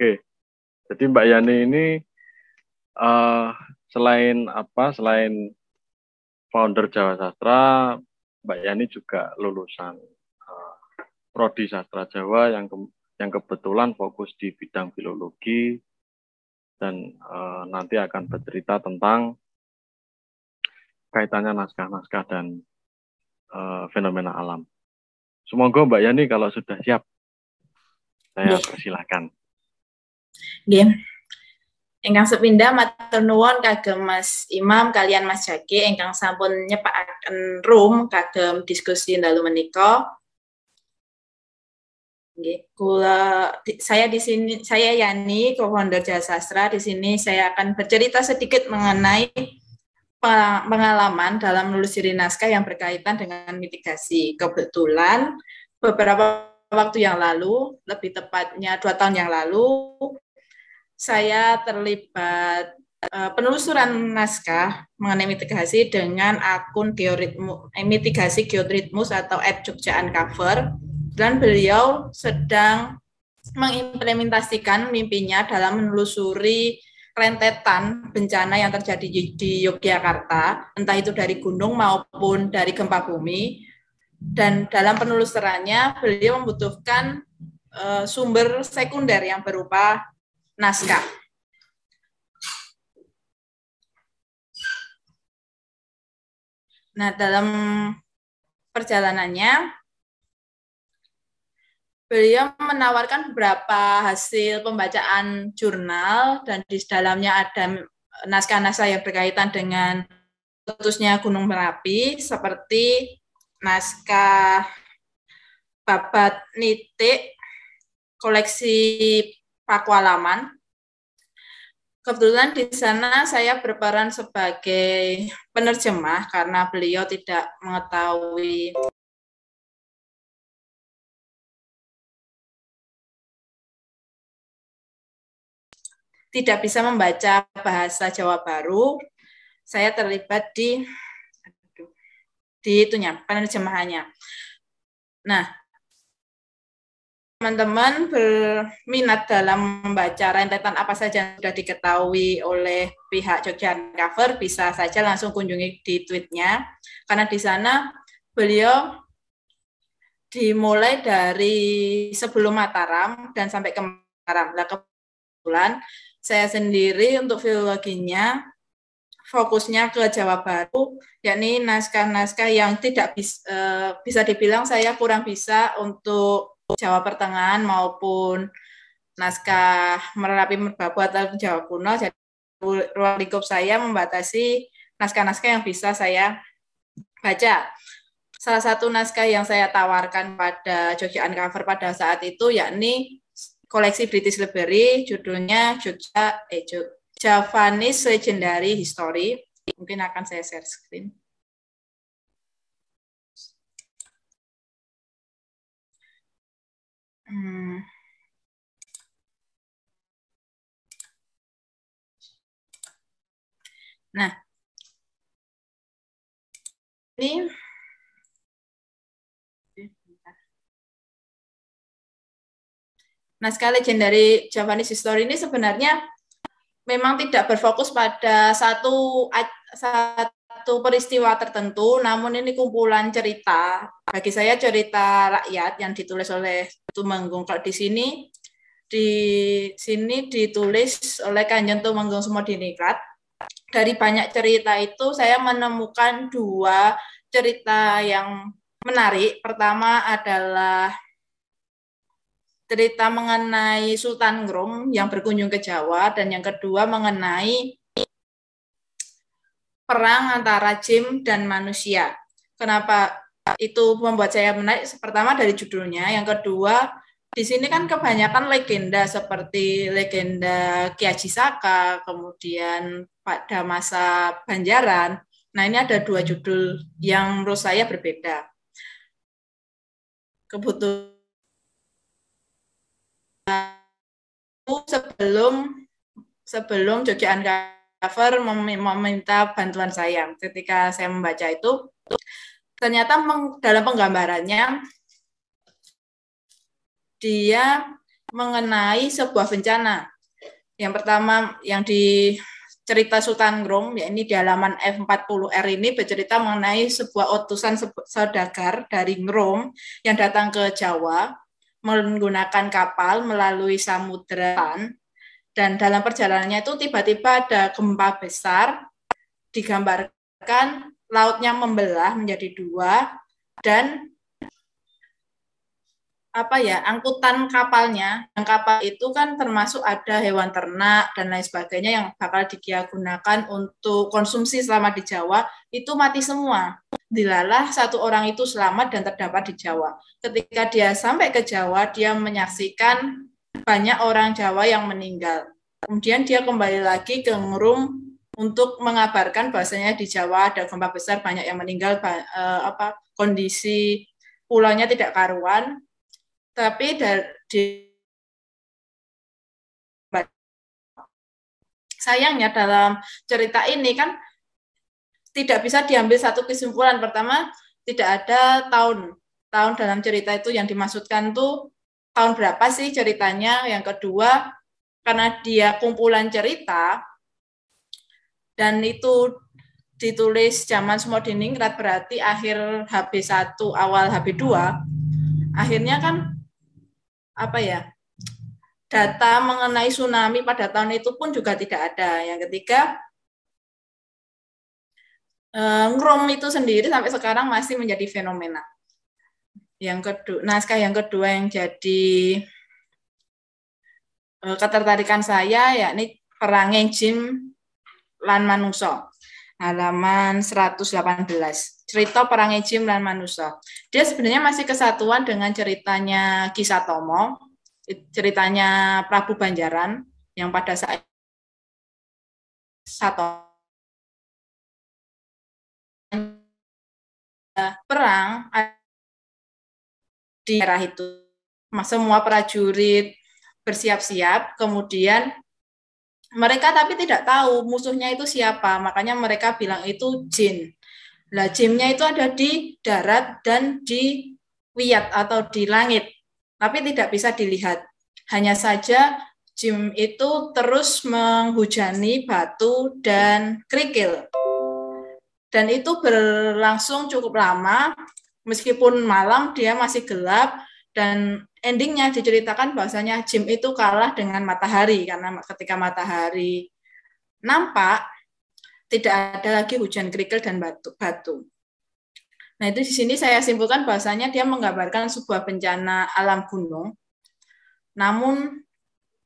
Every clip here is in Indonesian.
Oke, jadi Mbak Yani ini uh, selain apa? Selain founder Jawa Sastra, Mbak Yani juga lulusan uh, prodi sastra Jawa yang ke, yang kebetulan fokus di bidang filologi dan uh, nanti akan bercerita tentang kaitannya naskah-naskah dan uh, fenomena alam. Semoga Mbak Yani kalau sudah siap, saya persilahkan. Nggih. Ingkang sepindah matur nuwun kagem Mas Imam kalian Mas Jaki ingkang sampun nyepakaken room kagem diskusi dalu menika. Nggih, kula saya di sini saya Yani, co-founder Jasa Sastra. Di sini saya akan bercerita sedikit mengenai pengalaman dalam menelusuri naskah yang berkaitan dengan mitigasi. Kebetulan beberapa waktu yang lalu, lebih tepatnya dua tahun yang lalu, saya terlibat uh, penelusuran naskah mengenai mitigasi dengan akun georitmu, eh, mitigasi georitmus atau at Jogja Uncover dan beliau sedang mengimplementasikan mimpinya dalam menelusuri rentetan bencana yang terjadi di Yogyakarta, entah itu dari gunung maupun dari gempa bumi. Dan dalam penelusurannya, beliau membutuhkan uh, sumber sekunder yang berupa naskah. Nah, dalam perjalanannya, beliau menawarkan beberapa hasil pembacaan jurnal dan di dalamnya ada naskah-naskah yang berkaitan dengan letusnya Gunung Merapi seperti naskah babat nitik koleksi Pakualaman. Kebetulan di sana saya berperan sebagai penerjemah karena beliau tidak mengetahui tidak bisa membaca bahasa Jawa Baru. Saya terlibat di di itunya penerjemahannya. Nah, teman-teman berminat dalam membaca rentetan apa saja yang sudah diketahui oleh pihak Jogja Cover, bisa saja langsung kunjungi di tweetnya, karena di sana beliau dimulai dari sebelum Mataram dan sampai ke Mataram. Nah, kebetulan saya sendiri untuk filologinya fokusnya ke Jawa Baru, yakni naskah-naskah yang tidak bis, uh, bisa dibilang saya kurang bisa untuk Jawa Pertengahan maupun naskah Merapi Merbabu atau Jawa Kuno. Jadi ruang lingkup saya membatasi naskah-naskah yang bisa saya baca. Salah satu naskah yang saya tawarkan pada Jogja Uncover pada saat itu yakni koleksi British Library judulnya Jogja eh, Javanese Legendary History. Mungkin akan saya share screen. Hmm. Nah, ini naskah legendary Japanese history ini sebenarnya memang tidak berfokus pada satu satu peristiwa tertentu, namun ini kumpulan cerita. Bagi saya cerita rakyat yang ditulis oleh Tumenggung. Kalau di sini di sini ditulis oleh Kanjeng Tumenggung Sumodiningrat. Dari banyak cerita itu saya menemukan dua cerita yang menarik. Pertama adalah cerita mengenai Sultan Grum yang berkunjung ke Jawa dan yang kedua mengenai perang antara jin dan manusia. Kenapa itu membuat saya menarik? Pertama dari judulnya. Yang kedua di sini kan kebanyakan legenda seperti legenda Kiaji Saka kemudian pada masa Banjaran. Nah ini ada dua judul yang menurut saya berbeda. Kebutuhan sebelum sebelum Jogja Uncover meminta bantuan saya ketika saya membaca itu ternyata dalam penggambarannya dia mengenai sebuah bencana. Yang pertama yang di cerita Sultan Grom, ya ini di halaman F40R ini bercerita mengenai sebuah utusan saudagar dari Ngrom yang datang ke Jawa menggunakan kapal melalui samudera dan dalam perjalanannya itu tiba-tiba ada gempa besar digambarkan lautnya membelah menjadi dua dan apa ya angkutan kapalnya. Yang kapal itu kan termasuk ada hewan ternak dan lain sebagainya yang bakal digunakan untuk konsumsi selama di Jawa itu mati semua. Dilalah satu orang itu selamat dan terdapat di Jawa. Ketika dia sampai ke Jawa dia menyaksikan banyak orang Jawa yang meninggal. Kemudian dia kembali lagi ke Ngerum untuk mengabarkan bahasanya di Jawa ada gempa besar banyak yang meninggal eh, apa kondisi pulaunya tidak karuan tapi dari sayangnya dalam cerita ini kan tidak bisa diambil satu kesimpulan. Pertama, tidak ada tahun. Tahun dalam cerita itu yang dimaksudkan tuh tahun berapa sih ceritanya. Yang kedua, karena dia kumpulan cerita dan itu ditulis zaman Smodiningrat berarti akhir HB1 awal HB2 akhirnya kan apa ya data mengenai tsunami pada tahun itu pun juga tidak ada. Yang ketiga, eh, Ngrom itu sendiri sampai sekarang masih menjadi fenomena. Yang kedua, naskah yang kedua yang jadi eh, ketertarikan saya yakni Perang Jim Lan Manuso halaman 118 cerita perang Ejim dan Manusa. Dia sebenarnya masih kesatuan dengan ceritanya Kisah Tomo, ceritanya Prabu Banjaran yang pada saat satu perang di daerah itu semua prajurit bersiap-siap kemudian mereka tapi tidak tahu musuhnya itu siapa makanya mereka bilang itu jin Nah, jimnya itu ada di darat dan di wiyat atau di langit, tapi tidak bisa dilihat. Hanya saja jim itu terus menghujani batu dan kerikil. Dan itu berlangsung cukup lama, meskipun malam dia masih gelap, dan endingnya diceritakan bahwasanya Jim itu kalah dengan matahari, karena ketika matahari nampak, tidak ada lagi hujan kerikil dan batu. batu. Nah, itu di sini saya simpulkan bahasanya dia menggambarkan sebuah bencana alam gunung. Namun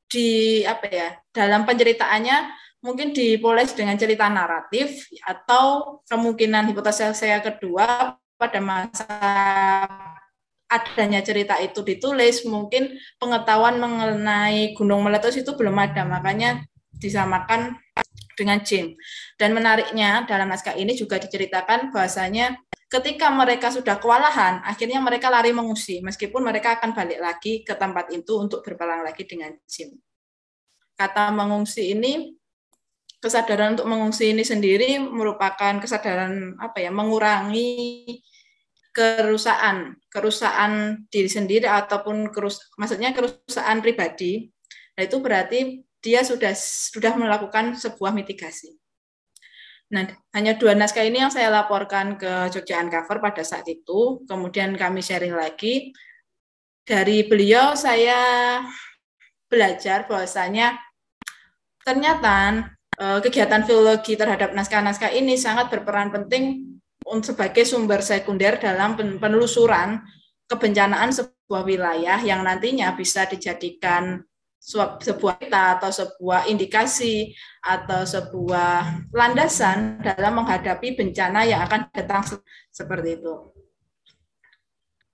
di apa ya, dalam penceritaannya mungkin dipoles dengan cerita naratif atau kemungkinan hipotesis saya kedua pada masa adanya cerita itu ditulis mungkin pengetahuan mengenai gunung meletus itu belum ada makanya disamakan dengan jin. Dan menariknya dalam naskah ini juga diceritakan bahwasanya ketika mereka sudah kewalahan, akhirnya mereka lari mengungsi, meskipun mereka akan balik lagi ke tempat itu untuk berperang lagi dengan jin. Kata mengungsi ini, kesadaran untuk mengungsi ini sendiri merupakan kesadaran apa ya, mengurangi kerusakan, kerusakan diri sendiri ataupun kerus, maksudnya kerusakan pribadi. Nah, itu berarti dia sudah sudah melakukan sebuah mitigasi. Nah, hanya dua naskah ini yang saya laporkan ke Jogja Uncover pada saat itu. Kemudian kami sharing lagi. Dari beliau saya belajar bahwasanya ternyata eh, kegiatan filologi terhadap naskah-naskah ini sangat berperan penting sebagai sumber sekunder dalam penelusuran kebencanaan sebuah wilayah yang nantinya bisa dijadikan sebuah kita atau sebuah indikasi atau sebuah landasan dalam menghadapi bencana yang akan datang seperti itu.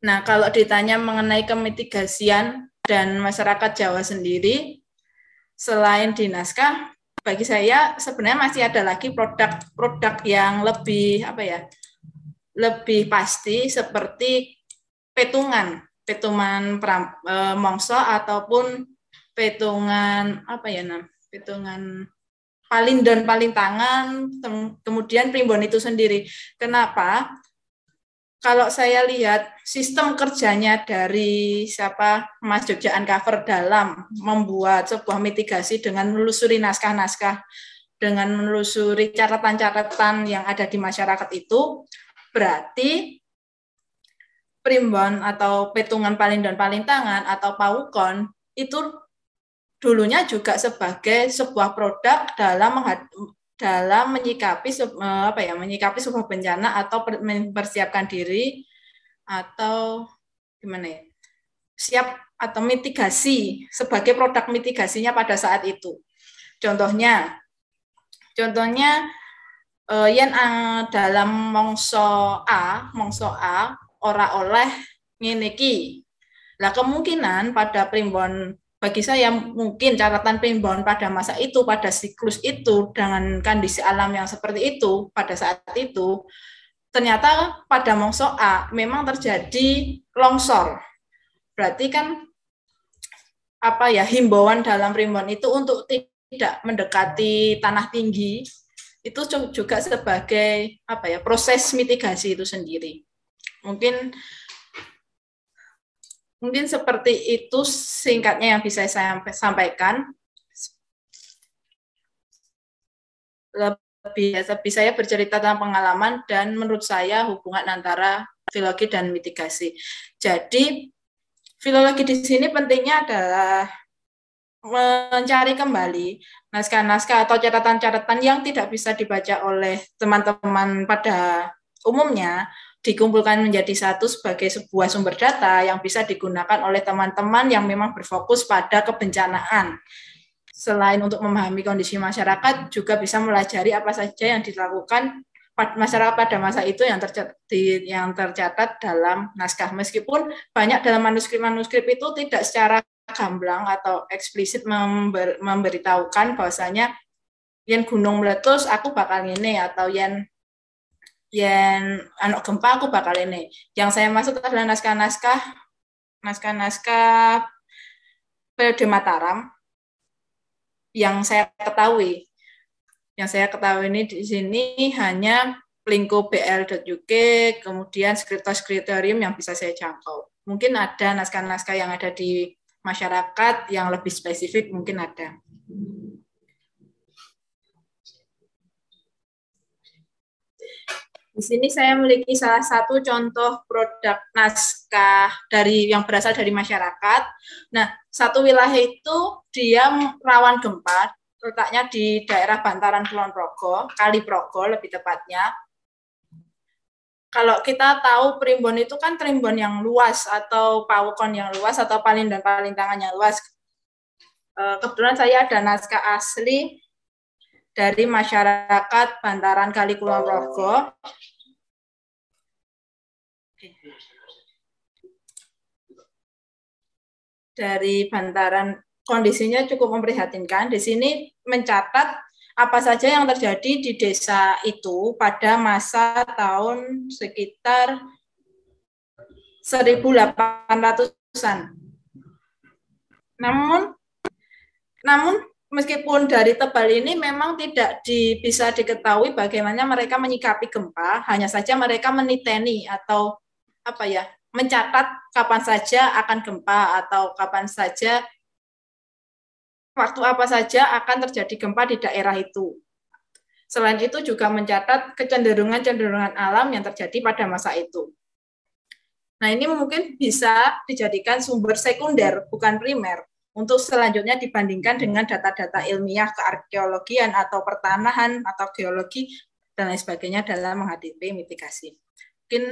Nah, kalau ditanya mengenai kemitigasian dan masyarakat Jawa sendiri, selain di naskah, bagi saya sebenarnya masih ada lagi produk-produk yang lebih apa ya, lebih pasti seperti petungan, petungan pram, e, mongso ataupun petungan apa ya nam? Petungan paling dan paling tangan kemudian primbon itu sendiri. Kenapa? Kalau saya lihat sistem kerjanya dari siapa Mas Jogja Uncover dalam membuat sebuah mitigasi dengan menelusuri naskah-naskah, dengan menelusuri catatan-catatan yang ada di masyarakat itu, berarti primbon atau petungan paling dan paling tangan atau paukon itu dulunya juga sebagai sebuah produk dalam dalam menyikapi eh, apa ya menyikapi sebuah bencana atau mempersiapkan diri atau gimana ya siap atau mitigasi sebagai produk mitigasinya pada saat itu. Contohnya contohnya eh, yang dalam mongso A mongso A ora oleh ngineki lah kemungkinan pada primbon bagi saya mungkin catatan primbon pada masa itu, pada siklus itu, dengan kondisi alam yang seperti itu, pada saat itu, ternyata pada mongso A memang terjadi longsor. Berarti kan apa ya himbauan dalam primbon itu untuk tidak mendekati tanah tinggi itu juga sebagai apa ya proses mitigasi itu sendiri. Mungkin Mungkin seperti itu singkatnya yang bisa saya sampaikan. Lebih, lebih saya bercerita tentang pengalaman dan menurut saya hubungan antara filologi dan mitigasi. Jadi filologi di sini pentingnya adalah mencari kembali naskah-naskah atau catatan-catatan yang tidak bisa dibaca oleh teman-teman pada umumnya dikumpulkan menjadi satu sebagai sebuah sumber data yang bisa digunakan oleh teman-teman yang memang berfokus pada kebencanaan. Selain untuk memahami kondisi masyarakat, juga bisa melajari apa saja yang dilakukan masyarakat pada masa itu yang tercatat, yang tercatat dalam naskah. Meskipun banyak dalam manuskrip-manuskrip itu tidak secara gamblang atau eksplisit member, memberitahukan bahwasanya yang gunung meletus aku bakal ini atau yang yang anak gempa aku bakal ini. Yang saya maksud adalah naskah-naskah naskah-naskah periode Mataram yang saya ketahui. Yang saya ketahui ini di sini hanya bl.uk, kemudian skriptorium yang bisa saya jangkau. Mungkin ada naskah-naskah yang ada di masyarakat yang lebih spesifik, mungkin ada. Di sini saya memiliki salah satu contoh produk naskah dari yang berasal dari masyarakat. Nah, satu wilayah itu dia rawan gempa, letaknya di daerah bantaran Kulon Progo, Kali Progo lebih tepatnya. Kalau kita tahu primbon itu kan primbon yang luas atau pawukon yang luas atau paling dan paling yang luas. Eh, kebetulan saya ada naskah asli dari masyarakat Bantaran Kali Kulon Progo dari bantaran kondisinya cukup memprihatinkan. Di sini mencatat apa saja yang terjadi di desa itu pada masa tahun sekitar 1800-an. Namun namun meskipun dari tebal ini memang tidak di, bisa diketahui bagaimana mereka menyikapi gempa, hanya saja mereka meniteni atau apa ya mencatat kapan saja akan gempa atau kapan saja waktu apa saja akan terjadi gempa di daerah itu. Selain itu juga mencatat kecenderungan-cenderungan alam yang terjadi pada masa itu. Nah, ini mungkin bisa dijadikan sumber sekunder, bukan primer, untuk selanjutnya dibandingkan dengan data-data ilmiah kearkeologian atau pertanahan atau geologi dan lain sebagainya dalam menghadapi mitigasi. Mungkin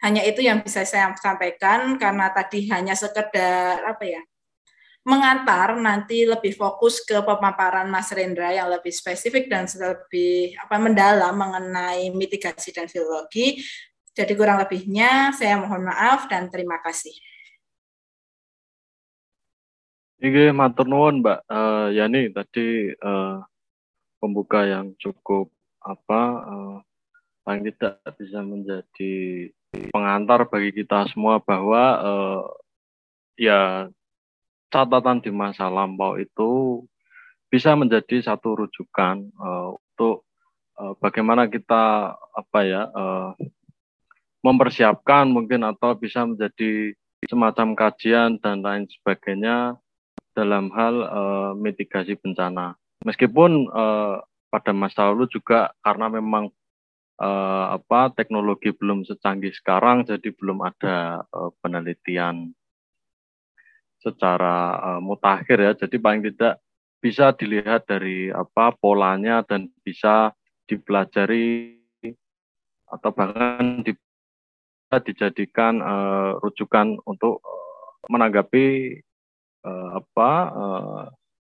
hanya itu yang bisa saya sampaikan karena tadi hanya sekedar apa ya mengantar nanti lebih fokus ke pemaparan Mas Rendra yang lebih spesifik dan lebih apa mendalam mengenai mitigasi dan filologi. Jadi kurang lebihnya saya mohon maaf dan terima kasih. Ini matur nuwun Mbak uh, Yani tadi uh, pembuka yang cukup apa uh, paling tidak bisa menjadi pengantar bagi kita semua bahwa uh, ya catatan di masa lampau itu bisa menjadi satu rujukan uh, untuk uh, bagaimana kita apa ya uh, mempersiapkan mungkin atau bisa menjadi semacam kajian dan lain sebagainya dalam hal uh, mitigasi bencana. Meskipun uh, pada masa lalu juga karena memang uh, apa teknologi belum secanggih sekarang, jadi belum ada uh, penelitian secara uh, mutakhir ya. Jadi paling tidak bisa dilihat dari apa polanya dan bisa dipelajari atau bahkan di, dijadikan uh, rujukan untuk uh, menanggapi uh, apa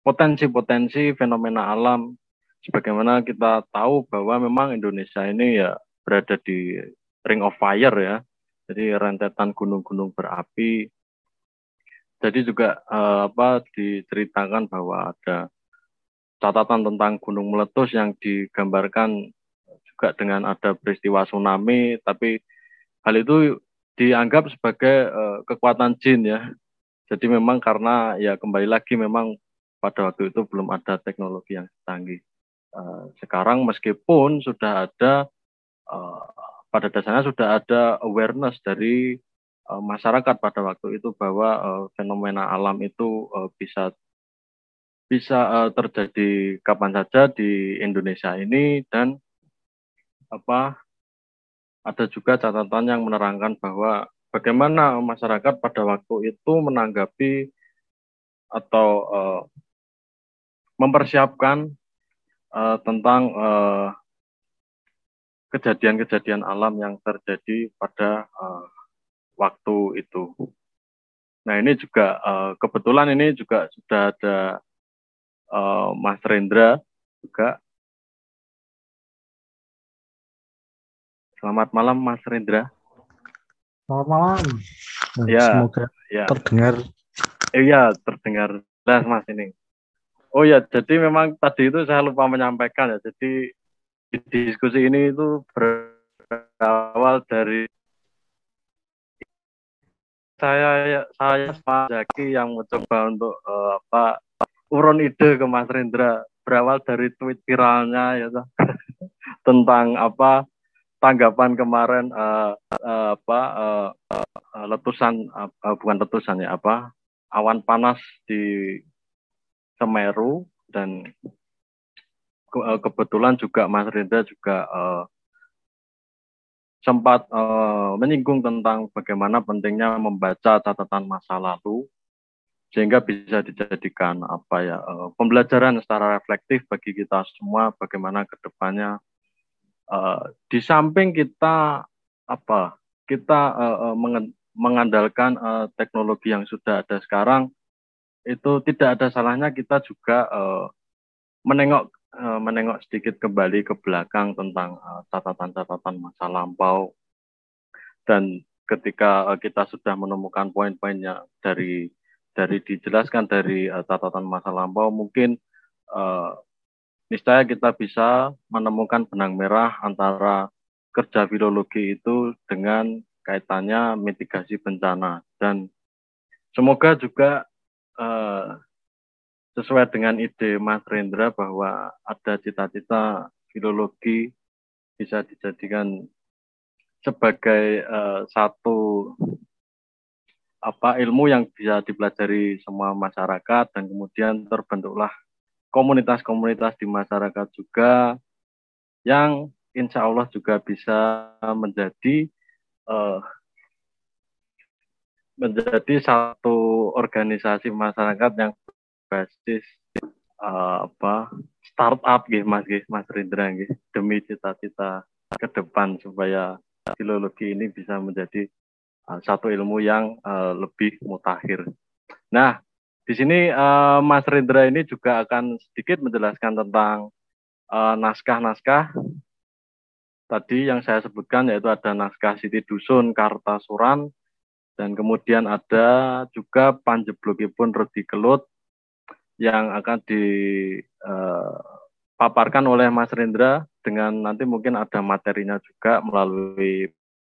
potensi-potensi uh, fenomena alam sebagaimana kita tahu bahwa memang Indonesia ini ya berada di ring of fire ya jadi rentetan gunung-gunung berapi jadi juga uh, apa diceritakan bahwa ada catatan tentang gunung meletus yang digambarkan juga dengan ada peristiwa tsunami, tapi hal itu dianggap sebagai uh, kekuatan jin ya. Jadi memang karena ya kembali lagi memang pada waktu itu belum ada teknologi yang canggih. Uh, sekarang meskipun sudah ada uh, pada dasarnya sudah ada awareness dari uh, masyarakat pada waktu itu bahwa uh, fenomena alam itu uh, bisa bisa uh, terjadi kapan saja di Indonesia ini dan apa ada juga catatan yang menerangkan bahwa bagaimana masyarakat pada waktu itu menanggapi atau uh, mempersiapkan uh, tentang uh, kejadian-kejadian alam yang terjadi pada uh, waktu itu. Nah ini juga uh, kebetulan ini juga sudah ada uh, Mas Rendra juga Selamat malam Mas Rendra. Selamat malam. Nah, ya, semoga ya. terdengar. Iya, terdengar jelas Mas ini. Oh ya, jadi memang tadi itu saya lupa menyampaikan ya. Jadi diskusi ini itu berawal dari saya saya Pak yang mencoba untuk uh, apa urun ide ke Mas Rendra. Berawal dari tweet viralnya ya tentang apa tanggapan kemarin uh, uh, apa uh, uh, letusan uh, bukan letusan ya apa awan panas di Semeru. Dan ke, kebetulan juga Mas Renda juga uh, sempat uh, menyinggung tentang bagaimana pentingnya membaca catatan masa lalu sehingga bisa dijadikan apa ya uh, pembelajaran secara reflektif bagi kita semua bagaimana ke depannya uh, di samping kita apa kita uh, mengandalkan uh, teknologi yang sudah ada sekarang itu tidak ada salahnya kita juga uh, menengok uh, menengok sedikit kembali ke belakang tentang catatan-catatan uh, masa lampau. Dan ketika uh, kita sudah menemukan poin-poinnya dari dari dijelaskan dari catatan masa lampau mungkin niscaya kita bisa menemukan benang merah antara kerja filologi itu dengan kaitannya mitigasi bencana. Dan semoga juga sesuai dengan ide Mas Rendra bahwa ada cita-cita filologi bisa dijadikan sebagai uh, satu apa ilmu yang bisa dipelajari semua masyarakat dan kemudian terbentuklah komunitas-komunitas di masyarakat juga yang insya Allah juga bisa menjadi uh, menjadi satu organisasi masyarakat yang basis uh, apa startup gitu Mas gitu, Mas Rindra gitu, demi cita-cita ke depan supaya filologi ini bisa menjadi uh, satu ilmu yang uh, lebih mutakhir. Nah, di sini uh, Mas Rendra ini juga akan sedikit menjelaskan tentang naskah-naskah uh, tadi yang saya sebutkan yaitu ada naskah Siti Dusun Kartasuran dan kemudian ada juga Panjeblogipun Redi Kelut yang akan dipaparkan eh, oleh Mas Rendra dengan nanti mungkin ada materinya juga melalui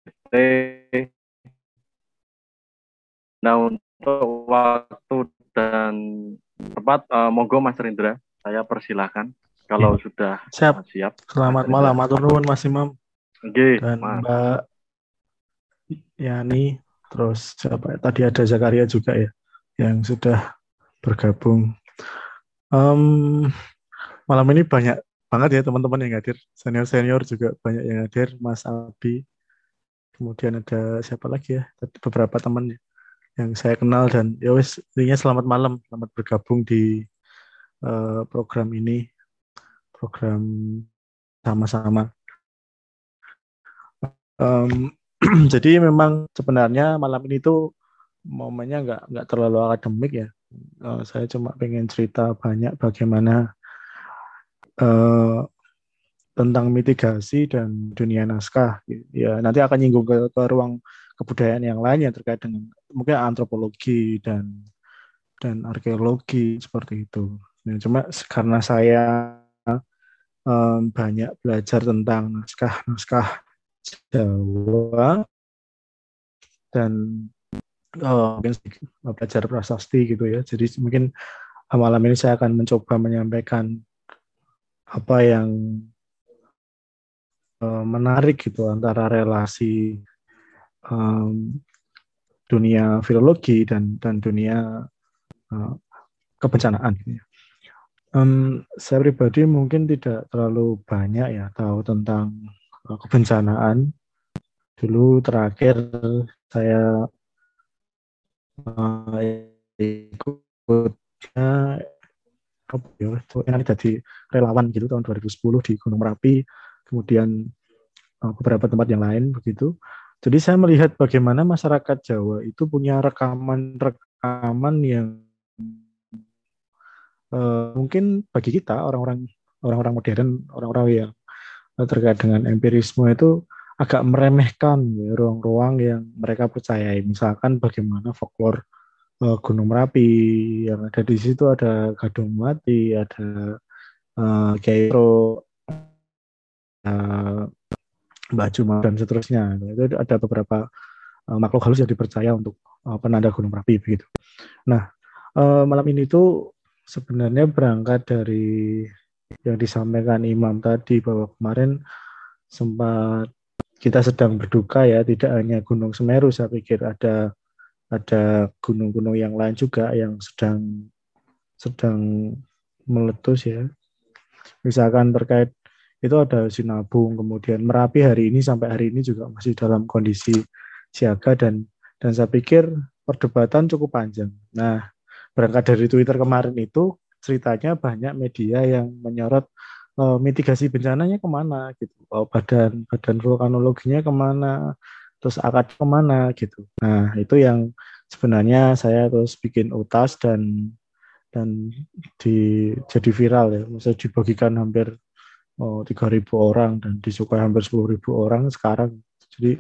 PT. Nah untuk waktu dan tempat uh, monggo Mas Rindra saya persilahkan kalau ya. sudah siap. siap. Selamat Mas malam, matur nuwun Mas Imam. Okay, dan Mas. Mbak Yani, terus siapa ya? tadi ada Zakaria juga ya yang sudah bergabung. Um, malam ini banyak banget ya teman-teman yang hadir, senior-senior juga banyak yang hadir, Mas Abi, kemudian ada siapa lagi ya, beberapa teman yang saya kenal dan ya wes intinya selamat malam, selamat bergabung di uh, program ini, program sama-sama. Um, jadi memang sebenarnya malam ini tuh momennya nggak nggak terlalu akademik ya. Uh, saya cuma pengen cerita banyak bagaimana uh, tentang mitigasi dan dunia naskah. Ya nanti akan nyinggung ke, ke ruang kebudayaan yang lain yang terkait dengan mungkin antropologi dan dan arkeologi seperti itu. Ya, cuma karena saya um, banyak belajar tentang naskah-naskah Jawa dan oh, mungkin belajar prasasti gitu ya. Jadi mungkin malam ini saya akan mencoba menyampaikan apa yang uh, menarik gitu antara relasi um, dunia filologi dan dan dunia uh, kebencanaan. Um, saya pribadi mungkin tidak terlalu banyak ya tahu tentang kebencanaan. Dulu terakhir saya uh, ikutnya ya, ini jadi relawan gitu tahun 2010 di Gunung Merapi, kemudian uh, beberapa tempat yang lain begitu. Jadi saya melihat bagaimana masyarakat Jawa itu punya rekaman-rekaman yang uh, mungkin bagi kita orang-orang orang-orang modern, orang-orang yang terkait dengan empirisme itu agak meremehkan ya, ruang-ruang yang mereka percayai. Misalkan bagaimana folklore uh, Gunung Merapi yang ada di situ ada Gadung Mati, ada uh, Kiai uh, Mbak Juma dan seterusnya. Itu ada beberapa uh, makhluk halus yang dipercaya untuk uh, penanda Gunung Merapi begitu. Nah, uh, malam ini itu sebenarnya berangkat dari yang disampaikan Imam tadi bahwa kemarin sempat kita sedang berduka ya tidak hanya Gunung Semeru saya pikir ada ada gunung-gunung yang lain juga yang sedang sedang meletus ya. Misalkan terkait itu ada Sinabung kemudian Merapi hari ini sampai hari ini juga masih dalam kondisi siaga dan dan saya pikir perdebatan cukup panjang. Nah berangkat dari Twitter kemarin itu ceritanya banyak media yang menyorot uh, mitigasi bencananya ke mana gitu, oh, badan badan vulkanologinya ke mana, terus akad ke mana gitu. Nah itu yang sebenarnya saya terus bikin utas dan dan di jadi viral ya, misalnya dibagikan hampir oh, 3.000 orang dan disukai hampir 10.000 orang sekarang. Jadi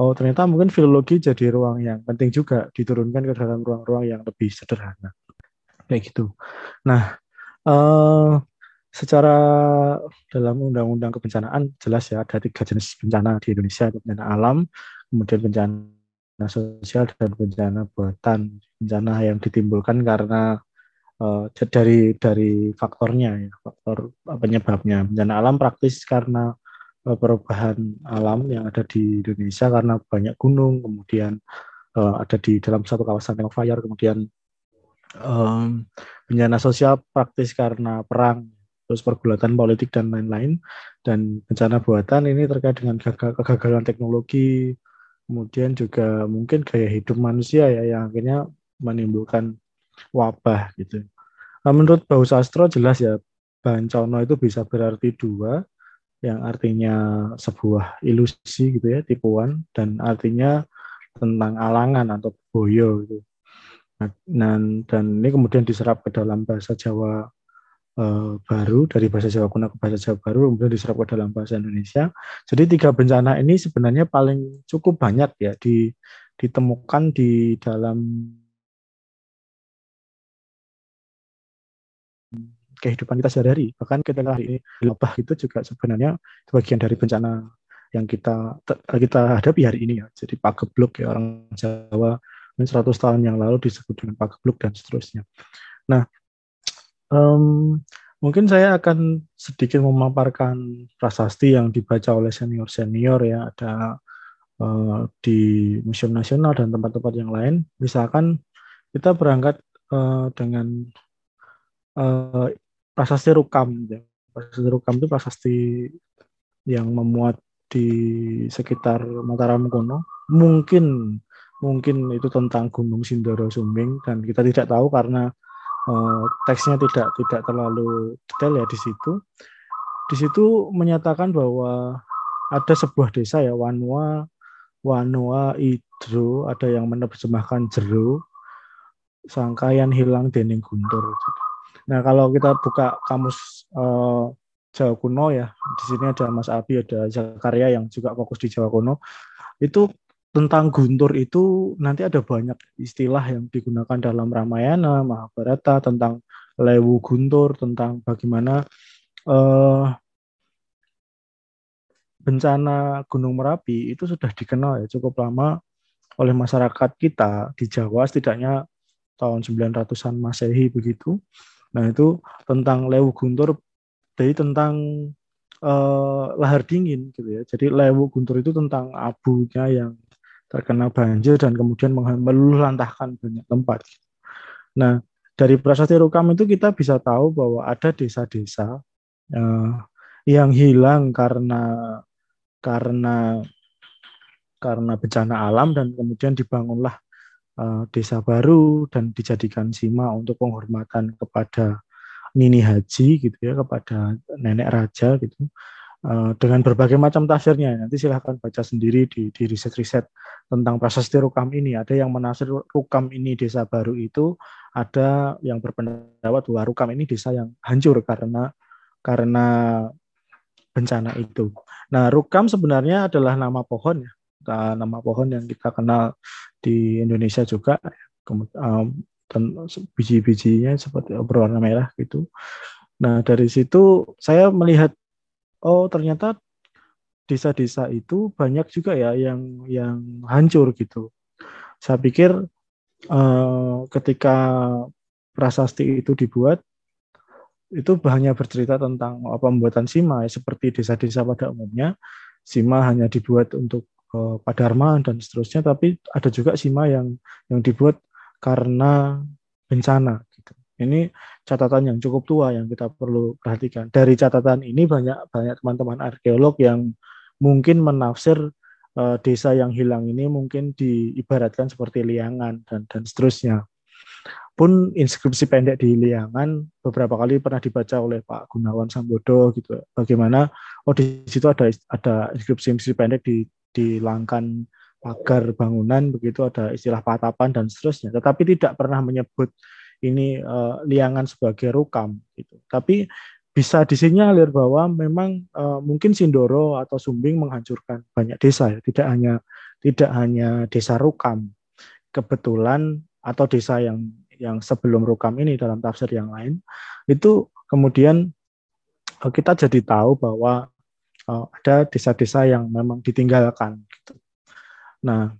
oh ternyata mungkin filologi jadi ruang yang penting juga diturunkan ke dalam ruang-ruang yang lebih sederhana kayak gitu. Nah, uh, secara dalam undang-undang kebencanaan jelas ya ada tiga jenis bencana di Indonesia bencana alam, kemudian bencana sosial dan bencana buatan. Bencana yang ditimbulkan karena uh, dari dari faktornya ya, faktor penyebabnya. Bencana alam praktis karena uh, perubahan alam yang ada di Indonesia karena banyak gunung, kemudian uh, ada di dalam satu kawasan yang fire, kemudian um, bencana sosial praktis karena perang, terus pergulatan politik dan lain-lain, dan bencana buatan ini terkait dengan kegagalan teknologi, kemudian juga mungkin gaya hidup manusia ya yang akhirnya menimbulkan wabah gitu. Nah, menurut Bau Sastro jelas ya Bancono itu bisa berarti dua, yang artinya sebuah ilusi gitu ya, tipuan, dan artinya tentang alangan atau boyo gitu. Dan, dan ini kemudian diserap ke dalam bahasa Jawa uh, baru dari bahasa Jawa kuno ke bahasa Jawa baru kemudian diserap ke dalam bahasa Indonesia. Jadi tiga bencana ini sebenarnya paling cukup banyak ya di, ditemukan di dalam kehidupan kita sehari-hari. Bahkan ketika hari ini lebah itu juga sebenarnya bagian dari bencana yang kita kita hadapi hari ini ya. Jadi pagebluk ya orang Jawa 100 tahun yang lalu disebut dengan pagebluk dan seterusnya. Nah, um, mungkin saya akan sedikit memaparkan prasasti yang dibaca oleh senior-senior ya. Ada uh, di Museum Nasional dan tempat-tempat yang lain. Misalkan kita berangkat uh, dengan uh, prasasti Rukam. Ya. Prasasti Rukam itu prasasti yang memuat di sekitar Mataram kuno. Mungkin mungkin itu tentang Gunung Sindoro Sumbing dan kita tidak tahu karena uh, teksnya tidak tidak terlalu detail ya di situ. Di situ menyatakan bahwa ada sebuah desa ya Wanua Wanua Idro ada yang menerjemahkan Jero sangkayan hilang dening guntur. Nah kalau kita buka kamus uh, Jawa kuno ya di sini ada Mas Abi ada Zakaria yang juga fokus di Jawa kuno itu tentang guntur itu nanti ada banyak istilah yang digunakan dalam Ramayana Mahabharata tentang lewu guntur tentang bagaimana uh, bencana Gunung Merapi itu sudah dikenal ya cukup lama oleh masyarakat kita di Jawa setidaknya tahun 900-an Masehi begitu. Nah, itu tentang Lewu Guntur jadi tentang uh, lahar dingin gitu ya. Jadi Lewu Guntur itu tentang abunya yang terkena banjir dan kemudian meluluhlantahkan banyak tempat. Nah, dari prasasti Rukam itu kita bisa tahu bahwa ada desa-desa uh, yang hilang karena karena karena bencana alam dan kemudian dibangunlah uh, desa baru dan dijadikan sima untuk penghormatan kepada Nini Haji gitu ya kepada nenek raja gitu uh, dengan berbagai macam tafsirnya nanti silahkan baca sendiri di, riset-riset tentang prasasti rukam ini ada yang menafsir rukam ini desa baru itu ada yang berpendapat bahwa rukam ini desa yang hancur karena karena bencana itu. Nah, rukam sebenarnya adalah nama pohon ya, nama pohon yang kita kenal di Indonesia juga. Um, biji-bijinya seperti berwarna merah gitu. Nah, dari situ saya melihat oh ternyata desa-desa itu banyak juga ya yang yang hancur gitu. Saya pikir uh, ketika prasasti itu dibuat itu hanya bercerita tentang pembuatan sima ya, seperti desa-desa pada umumnya sima hanya dibuat untuk uh, padarma dan seterusnya tapi ada juga sima yang yang dibuat karena bencana. Ini catatan yang cukup tua yang kita perlu perhatikan. Dari catatan ini banyak banyak teman-teman arkeolog yang mungkin menafsir uh, desa yang hilang ini mungkin diibaratkan seperti liangan dan dan seterusnya pun inskripsi pendek di Liangan beberapa kali pernah dibaca oleh Pak Gunawan Sambodo gitu. Bagaimana oh di situ ada ada inskripsi inskripsi pendek di di langkan pagar bangunan begitu ada istilah patapan dan seterusnya. Tetapi tidak pernah menyebut ini uh, Liangan sebagai rukam gitu. Tapi bisa disinyalir bahwa memang uh, mungkin Sindoro atau Sumbing menghancurkan banyak desa ya, tidak hanya tidak hanya desa Rukam. Kebetulan atau desa yang yang sebelum rukam ini dalam tafsir yang lain itu kemudian eh, kita jadi tahu bahwa uh, ada desa-desa yang memang ditinggalkan gitu. Nah,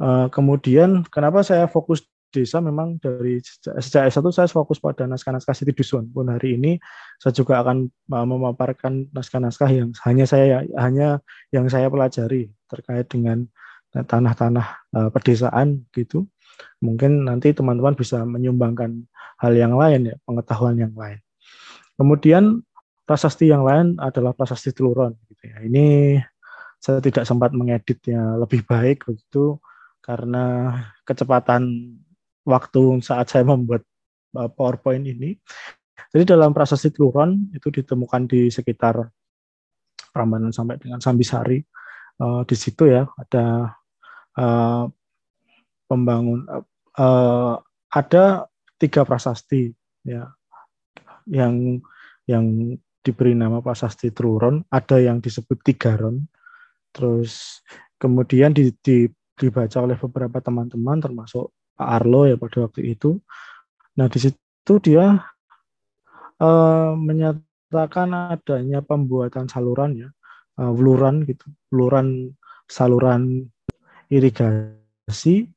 uh, kemudian kenapa saya fokus desa memang dari sejak S1 saya fokus pada naskah-naskah Siti Dusun. Pun hari ini saya juga akan memaparkan naskah-naskah yang hanya saya hanya yang saya pelajari terkait dengan tanah-tanah uh, pedesaan gitu mungkin nanti teman-teman bisa menyumbangkan hal yang lain ya, pengetahuan yang lain. Kemudian prasasti yang lain adalah prasasti teluron gitu ya. Ini saya tidak sempat mengeditnya lebih baik begitu karena kecepatan waktu saat saya membuat uh, PowerPoint ini. Jadi dalam prasasti teluron itu ditemukan di sekitar Prambanan sampai dengan Sambisari. Uh, di situ ya ada uh, pembangun uh, ada tiga prasasti ya yang yang diberi nama prasasti Truron, ada yang disebut Tigaron, terus kemudian di, di, dibaca oleh beberapa teman-teman termasuk Pak Arlo ya pada waktu itu. Nah di situ dia uh, menyatakan adanya pembuatan saluran ya, uh, bluran gitu, bluran saluran irigasi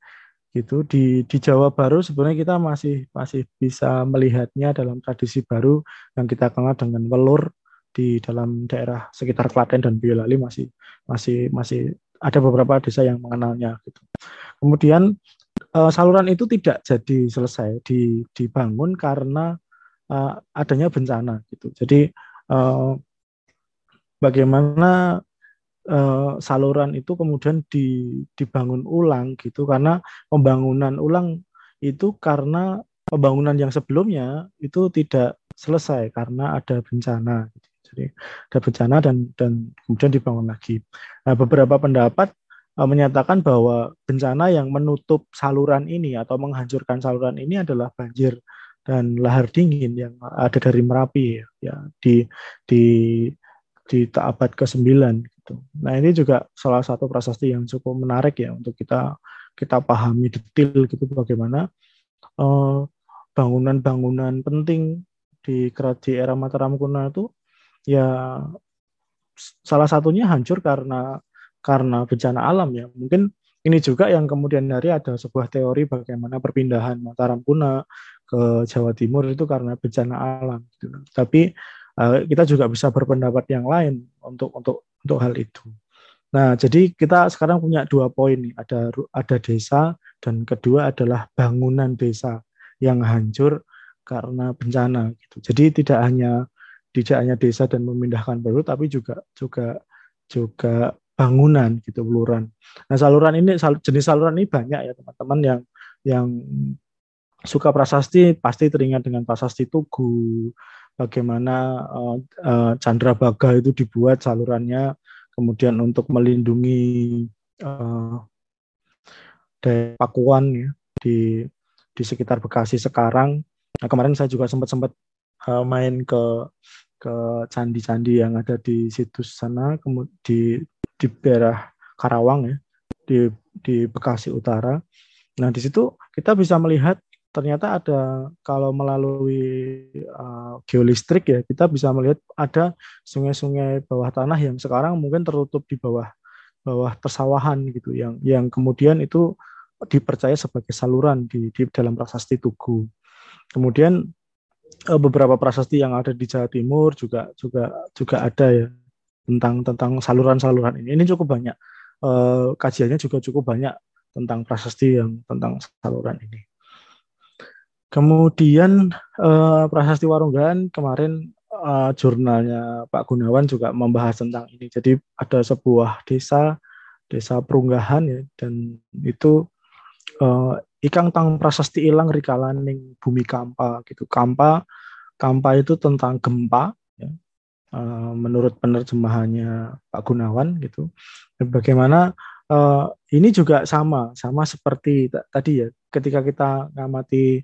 gitu di di Jawa Baru sebenarnya kita masih masih bisa melihatnya dalam tradisi baru yang kita kenal dengan welur di dalam daerah sekitar Klaten dan Boyolali masih masih masih ada beberapa desa yang mengenalnya gitu. Kemudian uh, saluran itu tidak jadi selesai di, dibangun karena uh, adanya bencana gitu. Jadi uh, bagaimana uh, saluran itu kemudian di, dibangun ulang gitu karena pembangunan ulang itu karena pembangunan yang sebelumnya itu tidak selesai karena ada bencana. Gitu. Jadi ada bencana dan dan kemudian dibangun lagi. Nah, beberapa pendapat menyatakan bahwa bencana yang menutup saluran ini atau menghancurkan saluran ini adalah banjir dan lahar dingin yang ada dari Merapi ya di di di abad ke-9 gitu. Nah, ini juga salah satu prasasti yang cukup menarik ya untuk kita kita pahami detail gitu bagaimana uh, bangunan-bangunan penting di di era Mataram kuno itu ya salah satunya hancur karena karena bencana alam ya. Mungkin ini juga yang kemudian hari ada sebuah teori bagaimana perpindahan Mataram kuno ke Jawa Timur itu karena bencana alam. Gitu. Tapi uh, kita juga bisa berpendapat yang lain untuk untuk untuk hal itu. Nah, jadi kita sekarang punya dua poin nih. Ada ada desa dan kedua adalah bangunan desa yang hancur karena bencana gitu. Jadi tidak hanya tidak hanya desa dan memindahkan baru tapi juga juga juga bangunan gitu beluran. Nah saluran ini jenis saluran ini banyak ya teman-teman yang yang suka prasasti pasti teringat dengan prasasti Tugu, bagaimana uh, uh, Chandra Baga itu dibuat salurannya kemudian untuk melindungi uh, Pakuan ya di di sekitar Bekasi sekarang. Nah, kemarin saya juga sempat sempat uh, main ke ke candi-candi yang ada di situs sana, di di daerah Karawang ya, di di Bekasi Utara. Nah di situ kita bisa melihat ternyata ada kalau melalui uh, geolistrik ya kita bisa melihat ada sungai-sungai bawah tanah yang sekarang mungkin tertutup di bawah bawah persawahan gitu yang yang kemudian itu dipercaya sebagai saluran di, di dalam prasasti Tugu. Kemudian beberapa prasasti yang ada di Jawa Timur juga juga juga ada ya tentang tentang saluran-saluran ini. Ini cukup banyak. Uh, kajiannya juga cukup banyak tentang prasasti yang tentang saluran ini. Kemudian uh, Prasasti Warunggan kemarin uh, jurnalnya Pak Gunawan juga membahas tentang ini. Jadi ada sebuah desa, desa Perunggahan ya, dan itu ikang tang prasasti ilang rikalaning bumi kampa gitu. Kampa, kampa itu tentang gempa. Ya. Uh, menurut penerjemahannya Pak Gunawan gitu. Bagaimana uh, ini juga sama, sama seperti tadi ya. Ketika kita ngamati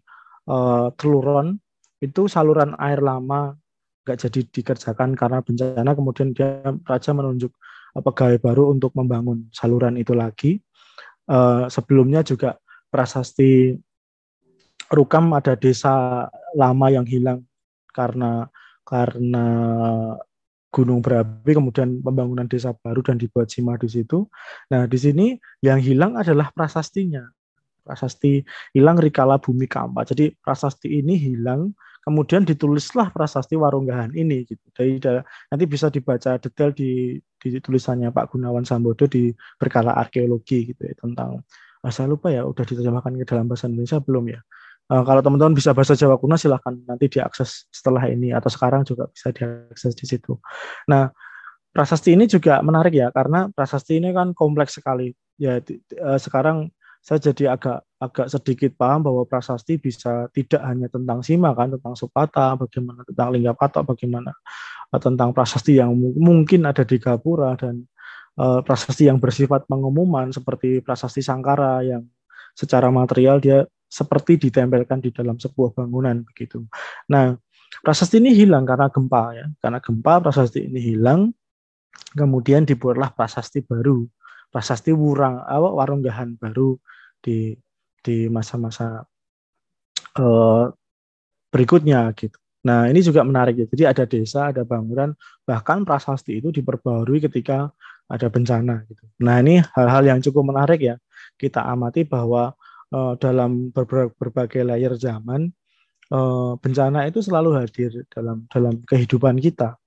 uh, teluron itu saluran air lama nggak jadi dikerjakan karena bencana kemudian dia raja menunjuk pegawai baru untuk membangun saluran itu lagi uh, sebelumnya juga prasasti Rukam ada desa lama yang hilang karena karena gunung berapi kemudian pembangunan desa baru dan dibuat Sima di situ. Nah, di sini yang hilang adalah prasastinya prasasti hilang rikala bumi kampa. Jadi prasasti ini hilang, kemudian ditulislah prasasti Warunggahan ini gitu. Dari nanti bisa dibaca detail di, di tulisannya Pak Gunawan Sambodo di berkala arkeologi gitu ya tentang saya lupa ya udah diterjemahkan ke dalam bahasa Indonesia belum ya. Uh, kalau teman-teman bisa bahasa Jawa kuno silahkan nanti diakses setelah ini atau sekarang juga bisa diakses di situ. Nah, prasasti ini juga menarik ya karena prasasti ini kan kompleks sekali. Ya uh, sekarang saya jadi agak agak sedikit paham bahwa prasasti bisa tidak hanya tentang sima kan tentang supata bagaimana tentang linggapata bagaimana uh, tentang prasasti yang mungkin ada di Gapura dan uh, prasasti yang bersifat pengumuman seperti prasasti Sangkara yang secara material dia seperti ditempelkan di dalam sebuah bangunan begitu. Nah, prasasti ini hilang karena gempa ya. Karena gempa prasasti ini hilang kemudian dibuatlah prasasti baru prasasti wurang apa warunggahan baru di di masa-masa uh, berikutnya gitu. Nah ini juga menarik ya. Jadi ada desa, ada bangunan, bahkan prasasti itu diperbarui ketika ada bencana gitu. Nah ini hal-hal yang cukup menarik ya. Kita amati bahwa uh, dalam berbagai layer zaman uh, bencana itu selalu hadir dalam dalam kehidupan kita.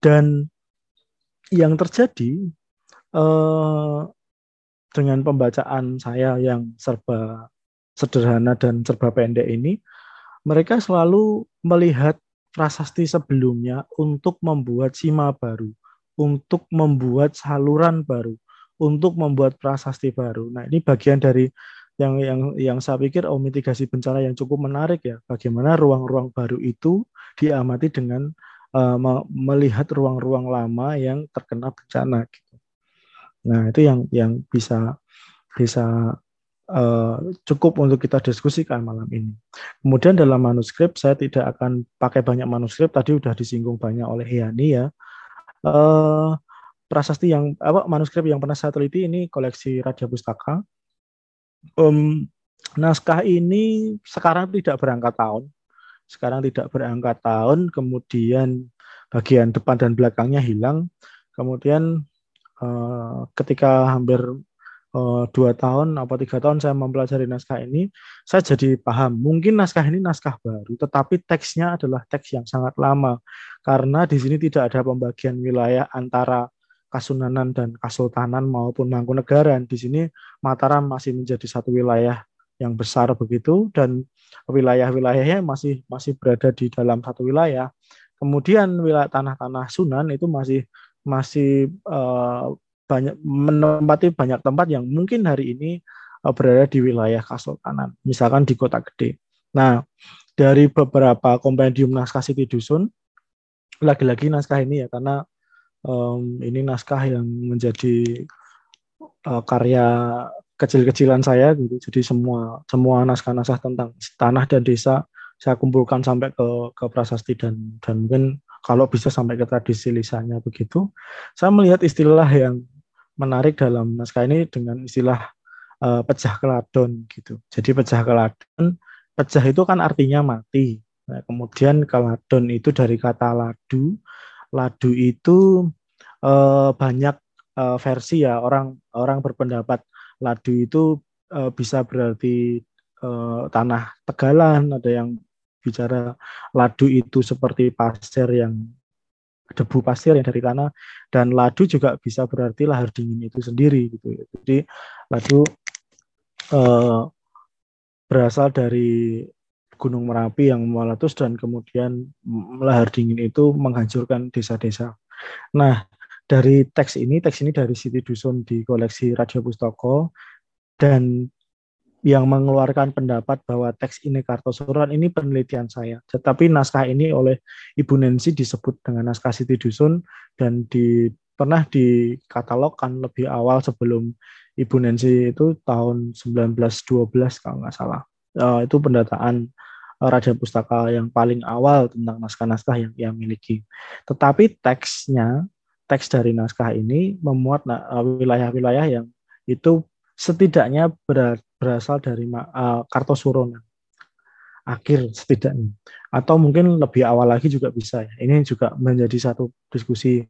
Dan yang terjadi eh, dengan pembacaan saya yang serba sederhana dan serba pendek ini, mereka selalu melihat prasasti sebelumnya untuk membuat sima baru, untuk membuat saluran baru, untuk membuat prasasti baru. Nah, ini bagian dari yang yang yang saya pikir oh mitigasi bencana yang cukup menarik ya. Bagaimana ruang-ruang baru itu diamati dengan uh, melihat ruang-ruang lama yang terkena bencana gitu. Nah, itu yang yang bisa bisa uh, cukup untuk kita diskusikan malam ini. Kemudian dalam manuskrip saya tidak akan pakai banyak manuskrip tadi sudah disinggung banyak oleh Yani ya. Uh, prasasti yang apa manuskrip yang pernah saya teliti ini koleksi Raja Pustaka um, naskah ini sekarang tidak berangkat tahun. Sekarang tidak berangkat tahun, kemudian bagian depan dan belakangnya hilang. Kemudian uh, ketika hampir dua tahun atau tiga tahun saya mempelajari naskah ini, saya jadi paham. Mungkin naskah ini naskah baru, tetapi teksnya adalah teks yang sangat lama karena di sini tidak ada pembagian wilayah antara Kasunanan dan Kasultanan maupun Mangkunegaran. Di sini Mataram masih menjadi satu wilayah yang besar begitu dan wilayah-wilayahnya masih masih berada di dalam satu wilayah. Kemudian wilayah tanah-tanah Sunan itu masih masih uh, banyak menempati banyak tempat yang mungkin hari ini uh, berada di wilayah Kasultanan, misalkan di kota gede. Nah, dari beberapa kompendium naskah Siti Dusun, lagi-lagi naskah ini ya karena um, ini naskah yang menjadi uh, karya kecil-kecilan saya gitu. Jadi semua semua naskah-naskah tentang tanah dan desa saya kumpulkan sampai ke ke prasasti dan dan mungkin kalau bisa sampai ke tradisi lisannya begitu. Saya melihat istilah yang menarik dalam naskah ini dengan istilah uh, pecah keladon gitu. Jadi pecah keladon, pecah itu kan artinya mati. Nah, kemudian keladon itu dari kata ladu ladu itu uh, banyak uh, versi ya orang orang berpendapat ladu itu uh, bisa berarti uh, tanah tegalan ada yang bicara ladu itu seperti pasir yang debu pasir yang dari tanah dan ladu juga bisa berarti lahar dingin itu sendiri gitu ya. Jadi ladu uh, berasal dari Gunung Merapi yang meletus dan kemudian lahar dingin itu menghancurkan desa-desa. Nah, dari teks ini, teks ini dari Siti Dusun di koleksi Raja Pustoko dan yang mengeluarkan pendapat bahwa teks ini Kartosuran ini penelitian saya. Tetapi naskah ini oleh Ibu Nancy disebut dengan naskah Siti Dusun dan di pernah dikatalogkan lebih awal sebelum Ibu Nancy itu tahun 1912 kalau nggak salah. Uh, itu pendataan Raja Pustaka yang paling awal tentang naskah-naskah yang ia miliki. Tetapi teksnya, teks dari naskah ini memuat eh, wilayah-wilayah yang itu setidaknya berasal dari uh, Kartosuronan akhir setidaknya. Atau mungkin lebih awal lagi juga bisa ya. Ini juga menjadi satu diskusi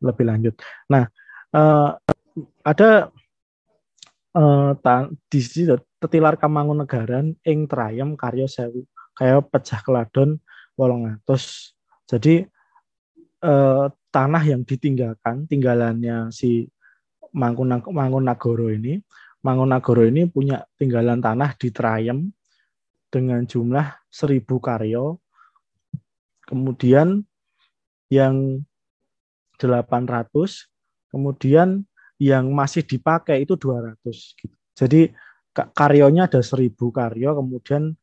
lebih lanjut. Nah uh, ada uh, di sini tetilar Kamangunegaran ing trayem karya sewu kaya pecah keladon wolong atus. Jadi eh, tanah yang ditinggalkan tinggalannya si Mangunagoro ini Mangunagoro ini punya tinggalan tanah di Trayem dengan jumlah seribu karyo. Kemudian yang 800, kemudian yang masih dipakai itu 200 gitu. Jadi karyonya ada 1000 karyo, kemudian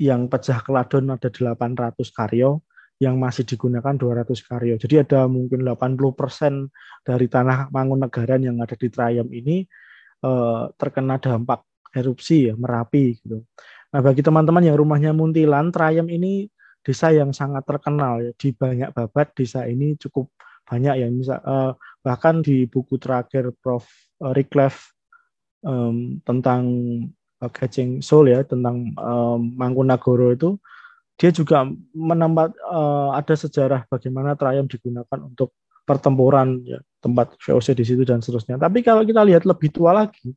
yang pecah keladon ada 800 karyo, yang masih digunakan 200 karyo. Jadi ada mungkin 80% dari tanah Mangunegaran yang ada di Trayem ini eh, terkena dampak erupsi ya, Merapi gitu. Nah, bagi teman-teman yang rumahnya Muntilan, Trayem ini desa yang sangat terkenal ya. Di banyak babat desa ini cukup banyak yang bisa eh, bahkan di buku terakhir Prof. Riklef um, tentang uh, Catching Soul ya tentang um, Mangkunagoro itu dia juga menempat uh, ada sejarah bagaimana Trayam digunakan untuk pertempuran ya tempat VOC di situ dan seterusnya. Tapi kalau kita lihat lebih tua lagi,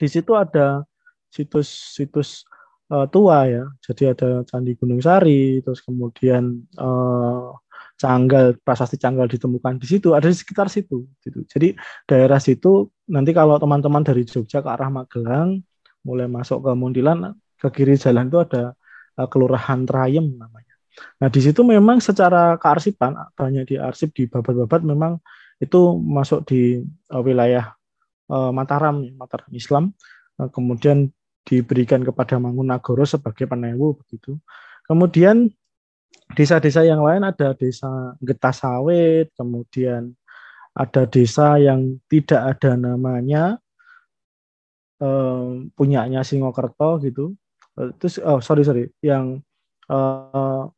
di situ ada situs-situs uh, tua ya. Jadi ada Candi Gunung Sari, terus kemudian uh, Canggal prasasti Canggal ditemukan di situ ada di sekitar situ gitu. Jadi daerah situ nanti kalau teman-teman dari Jogja ke arah Magelang mulai masuk ke Muntilan ke kiri jalan itu ada uh, kelurahan Trayem namanya. Nah di situ memang secara kearsipan banyak di arsip di babat-babat memang itu masuk di uh, wilayah uh, Mataram Mataram Islam uh, kemudian diberikan kepada Mangunagoro sebagai penewu begitu. Kemudian desa-desa yang lain ada desa Getah Sawit, kemudian ada desa yang tidak ada namanya um, punyanya Singokerto gitu. Eh, terus oh sorry sorry yang uh,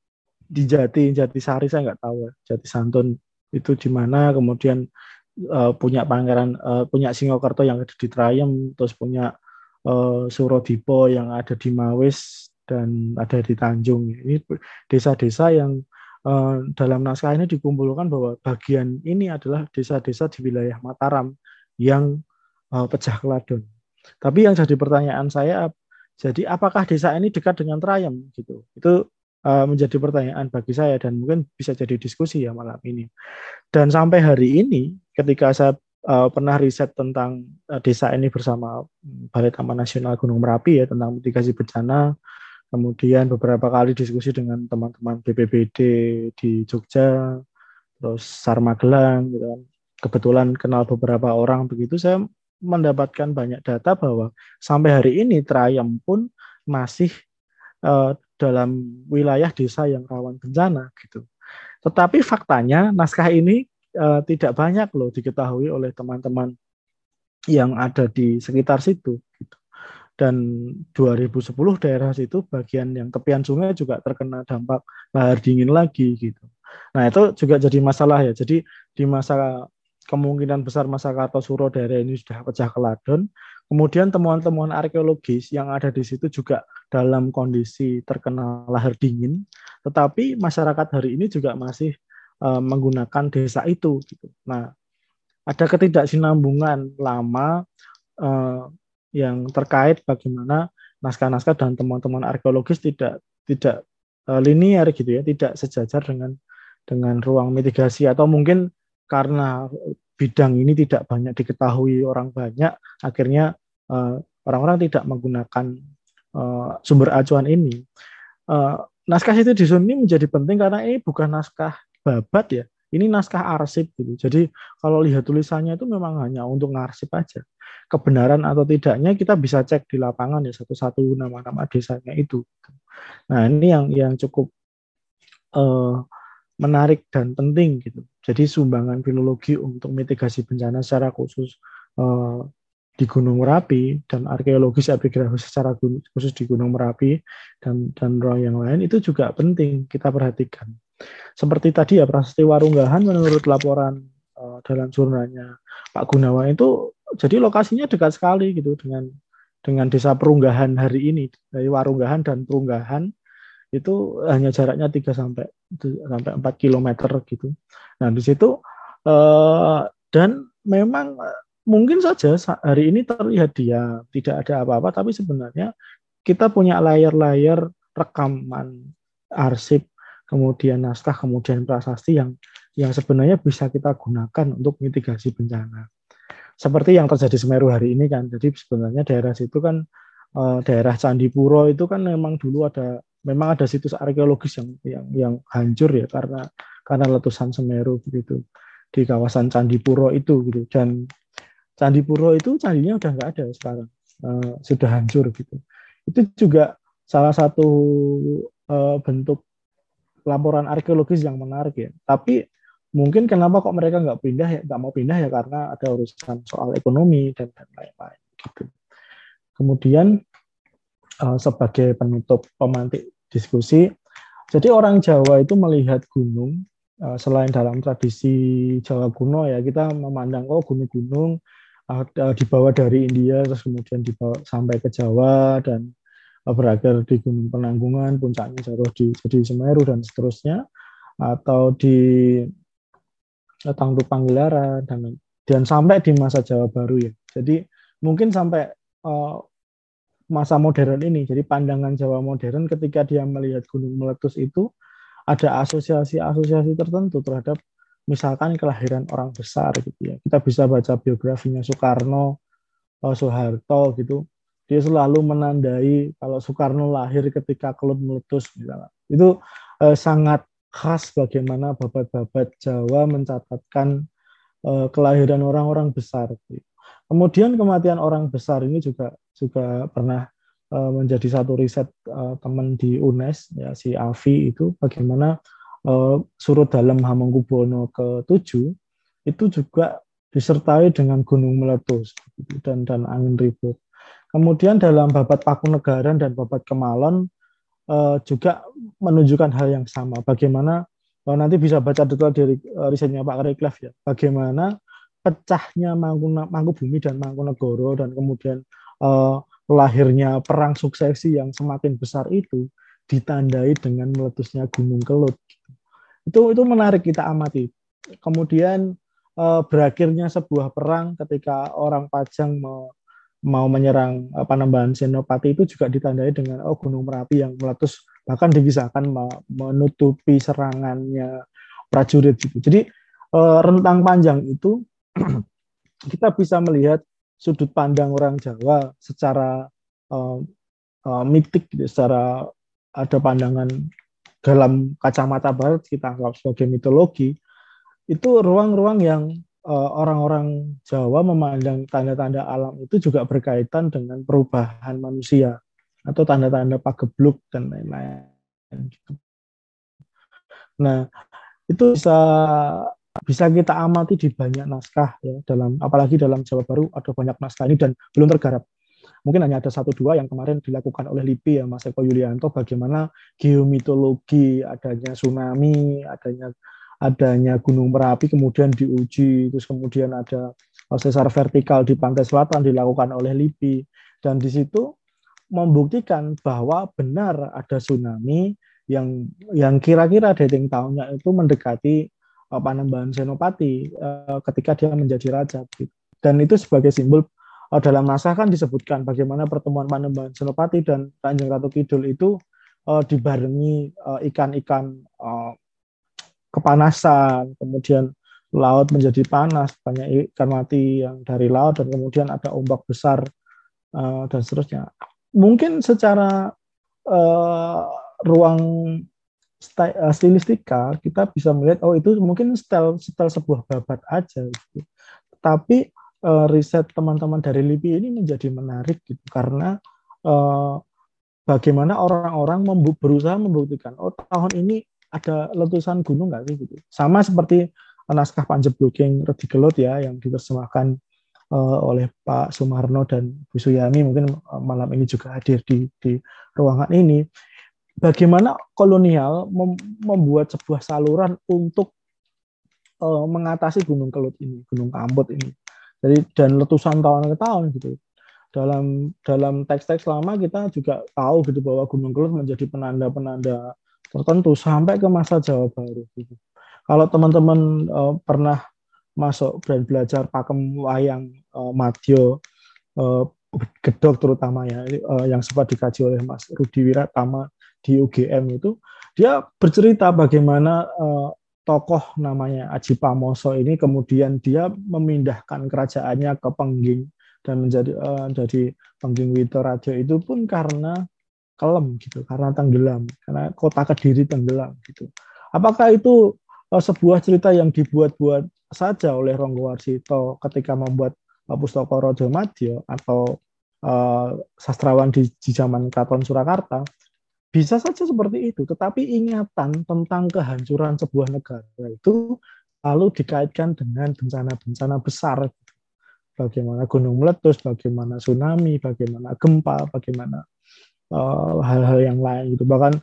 di Jati Jati Sari saya nggak tahu ya. Jati Santun itu di mana kemudian uh, punya pangeran uh, punya Singokerto yang ada di Trayem terus punya uh, Surodipo yang ada di Mawis dan ada di Tanjung. Ini desa-desa yang uh, dalam naskah ini dikumpulkan bahwa bagian ini adalah desa-desa di wilayah Mataram yang uh, pecah keladon. Tapi yang jadi pertanyaan saya, jadi apakah desa ini dekat dengan Trayem gitu? Itu uh, menjadi pertanyaan bagi saya dan mungkin bisa jadi diskusi ya malam ini. Dan sampai hari ini, ketika saya uh, pernah riset tentang uh, desa ini bersama hmm, Balai Taman Nasional Gunung Merapi ya tentang mitigasi bencana. Kemudian beberapa kali diskusi dengan teman-teman BPBD di Jogja, terus Sar Magelang, gitu kan. Kebetulan kenal beberapa orang begitu, saya mendapatkan banyak data bahwa sampai hari ini Trayam pun masih uh, dalam wilayah desa yang rawan bencana gitu. Tetapi faktanya naskah ini uh, tidak banyak loh diketahui oleh teman-teman yang ada di sekitar situ. Gitu. Dan 2010 daerah situ bagian yang tepian sungai juga terkena dampak lahar dingin lagi gitu. Nah itu juga jadi masalah ya. Jadi di masa kemungkinan besar masa Kartosuro daerah ini sudah pecah keladon. Kemudian temuan-temuan arkeologis yang ada di situ juga dalam kondisi terkena lahar dingin, tetapi masyarakat hari ini juga masih uh, menggunakan desa itu. Gitu. Nah, ada ketidaksinambungan lama uh, yang terkait bagaimana naskah-naskah dan teman-teman arkeologis tidak tidak uh, linear gitu ya, tidak sejajar dengan dengan ruang mitigasi atau mungkin karena bidang ini tidak banyak diketahui orang banyak, akhirnya orang-orang uh, tidak menggunakan uh, sumber acuan ini. Naskah itu di sini menjadi penting karena ini bukan naskah babat ya. Ini naskah arsip gitu. Jadi kalau lihat tulisannya itu memang hanya untuk ngarsip aja. Kebenaran atau tidaknya kita bisa cek di lapangan ya satu-satu nama-nama desanya itu. Nah ini yang yang cukup uh, menarik dan penting gitu. Jadi sumbangan filologi untuk mitigasi bencana secara khusus uh, di Gunung Merapi dan arkeologis epigrafis secara khusus di Gunung Merapi dan dan ruang yang lain itu juga penting kita perhatikan. Seperti tadi ya Prasasti Warunggahan menurut laporan uh, dalam jurnalnya Pak Gunawan itu jadi lokasinya dekat sekali gitu dengan dengan desa Perunggahan hari ini dari Warunggahan dan Perunggahan itu hanya jaraknya 3 sampai sampai 4 km gitu. Nah, di situ uh, dan memang mungkin saja hari ini terlihat dia tidak ada apa-apa tapi sebenarnya kita punya layar-layar rekaman arsip kemudian naskah, kemudian prasasti yang yang sebenarnya bisa kita gunakan untuk mitigasi bencana. Seperti yang terjadi Semeru hari ini kan. Jadi sebenarnya daerah situ kan eh, daerah Candipuro itu kan memang dulu ada memang ada situs arkeologis yang yang yang hancur ya karena karena letusan Semeru begitu di kawasan Candipuro itu gitu dan Candipuro itu candinya udah nggak ada sekarang uh, sudah hancur gitu itu juga salah satu uh, bentuk laporan arkeologis yang menarik ya. Tapi mungkin kenapa kok mereka nggak pindah ya nggak mau pindah ya karena ada urusan soal ekonomi dan lain-lain gitu. Kemudian uh, sebagai penutup pemantik diskusi, jadi orang Jawa itu melihat gunung uh, selain dalam tradisi Jawa kuno ya kita memandang oh gunung-gunung uh, dibawa dari India terus kemudian dibawa sampai ke Jawa dan berakhir di Gunung Penanggungan, puncaknya jatuh di jadi Semeru dan seterusnya, atau di Tangkup Panggilara dan dan sampai di masa Jawa Baru ya. Jadi mungkin sampai masa modern ini, jadi pandangan Jawa modern ketika dia melihat gunung meletus itu ada asosiasi-asosiasi tertentu terhadap misalkan kelahiran orang besar gitu ya. Kita bisa baca biografinya Soekarno, eh, Soeharto gitu. Dia selalu menandai kalau Soekarno lahir ketika kelut meletus misalnya. Itu eh, sangat khas bagaimana babat-babat Jawa mencatatkan eh, kelahiran orang-orang besar. Gitu. Kemudian kematian orang besar ini juga juga pernah uh, menjadi satu riset uh, teman di UNES ya si Avi itu bagaimana uh, surut dalam Hamengkubuwono ke-7 itu juga disertai dengan gunung meletus dan dan angin ribut. Kemudian dalam babat Pakunegaran dan babat Kemalon uh, juga menunjukkan hal yang sama. Bagaimana uh, nanti bisa baca detail dari uh, risetnya Pak Reklef ya. Bagaimana pecahnya Mangkubumi dan Mangkunegoro dan kemudian uh, lahirnya perang suksesi yang semakin besar itu ditandai dengan meletusnya Gunung Kelut. Itu itu menarik kita amati. Kemudian uh, berakhirnya sebuah perang ketika orang Pajang mau, mau menyerang uh, Panembahan Senopati itu juga ditandai dengan oh Gunung Merapi yang meletus bahkan dikisahkan menutupi serangannya prajurit gitu. Jadi rentang panjang itu kita bisa melihat sudut pandang orang Jawa secara uh, uh, mitik, gitu, secara ada pandangan dalam kacamata barat kita anggap sebagai mitologi, itu ruang-ruang yang uh, orang-orang Jawa memandang tanda-tanda alam itu juga berkaitan dengan perubahan manusia atau tanda-tanda pagebluk dan lain-lain. Gitu. Nah, itu bisa bisa kita amati di banyak naskah ya dalam apalagi dalam Jawa Baru ada banyak naskah ini dan belum tergarap. Mungkin hanya ada satu dua yang kemarin dilakukan oleh LIPI ya Mas Eko Yulianto bagaimana geomitologi adanya tsunami, adanya adanya gunung Merapi kemudian diuji terus kemudian ada sesar vertikal di pantai selatan dilakukan oleh LIPI dan di situ membuktikan bahwa benar ada tsunami yang yang kira-kira dating tahunnya itu mendekati Panembahan Senopati uh, ketika dia menjadi raja. Gitu. Dan itu sebagai simbol uh, dalam naskah kan disebutkan bagaimana pertemuan Panembahan Senopati dan Kanjeng Ratu Kidul itu uh, dibarengi ikan-ikan kepanasan, kemudian laut menjadi panas, banyak ikan mati yang dari laut dan kemudian ada ombak besar dan seterusnya. Mungkin secara ruang Eh, stilistika kita bisa melihat oh itu mungkin style style sebuah babat aja gitu. Tapi uh, riset teman-teman dari LIPI ini menjadi menarik gitu karena uh, bagaimana orang-orang membu berusaha membuktikan oh tahun ini ada letusan gunung nggak sih gitu. Sama seperti naskah Panjeb Blocking Redi Gelot ya yang diterjemahkan uh, oleh Pak Sumarno dan Bu Suyami mungkin malam ini juga hadir di di ruangan ini bagaimana kolonial mem membuat sebuah saluran untuk uh, mengatasi Gunung Kelut ini, Gunung Kambut ini. Jadi dan letusan tahun ke tahun gitu. Dalam dalam teks-teks lama kita juga tahu gitu bahwa Gunung Kelut menjadi penanda-penanda tertentu sampai ke masa Jawa Baru gitu. Kalau teman-teman uh, pernah masuk dan belajar pakem wayang uh, Madyo uh, gedok terutama ya uh, yang sempat dikaji oleh Mas Rudi Wiratama di UGM itu dia bercerita bagaimana uh, tokoh namanya Aji Pamoso ini kemudian dia memindahkan kerajaannya ke Pengging dan menjadi uh, jadi Pengging Witorajo itu pun karena kelem gitu, karena tenggelam, karena kota Kediri tenggelam gitu. Apakah itu uh, sebuah cerita yang dibuat-buat saja oleh Ronggo Warsito ketika membuat Pustaka Raja Madya atau uh, sastrawan di, di zaman Keraton Surakarta bisa saja seperti itu, tetapi ingatan tentang kehancuran sebuah negara itu lalu dikaitkan dengan bencana-bencana besar. Bagaimana gunung meletus, bagaimana tsunami, bagaimana gempa, bagaimana eh, hal-hal uh, yang lain gitu. Bahkan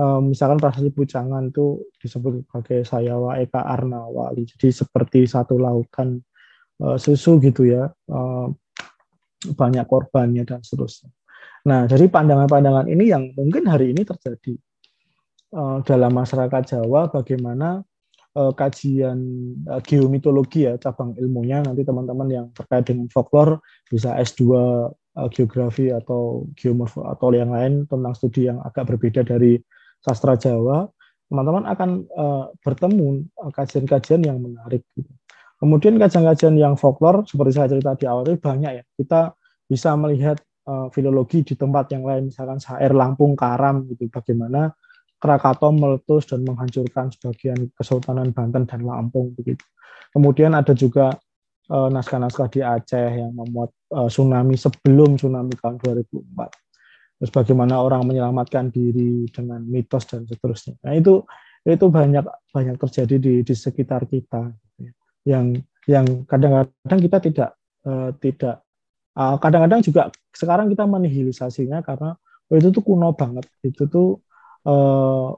uh, misalkan prasasti Pujangan itu disebut sebagai Sayawa Eka Arnawa. Jadi seperti satu lautan uh, susu gitu ya. Uh, banyak korbannya dan seterusnya. Nah, dari pandangan-pandangan ini yang mungkin hari ini terjadi uh, dalam masyarakat Jawa, bagaimana uh, kajian uh, geomitologi ya cabang ilmunya nanti teman-teman yang terkait dengan folklore bisa S2 uh, geografi atau geomorfo atau yang lain tentang studi yang agak berbeda dari sastra Jawa teman-teman akan uh, bertemu kajian-kajian yang menarik. Gitu. Kemudian kajian-kajian yang folklore seperti saya cerita di awal itu banyak ya. Kita bisa melihat uh, filologi di tempat yang lain, misalkan Sair Lampung, Karam, gitu. Bagaimana Krakatau meletus dan menghancurkan sebagian Kesultanan Banten dan Lampung begitu. Kemudian ada juga naskah naskah-naskah di Aceh yang memuat uh, tsunami sebelum tsunami tahun 2004. Terus bagaimana orang menyelamatkan diri dengan mitos dan seterusnya. Nah itu itu banyak banyak terjadi di di sekitar kita. Gitu ya yang yang kadang-kadang kita tidak uh, tidak eh, kadang-kadang juga sekarang kita menihilisasinya karena oh, itu tuh kuno banget itu tuh uh,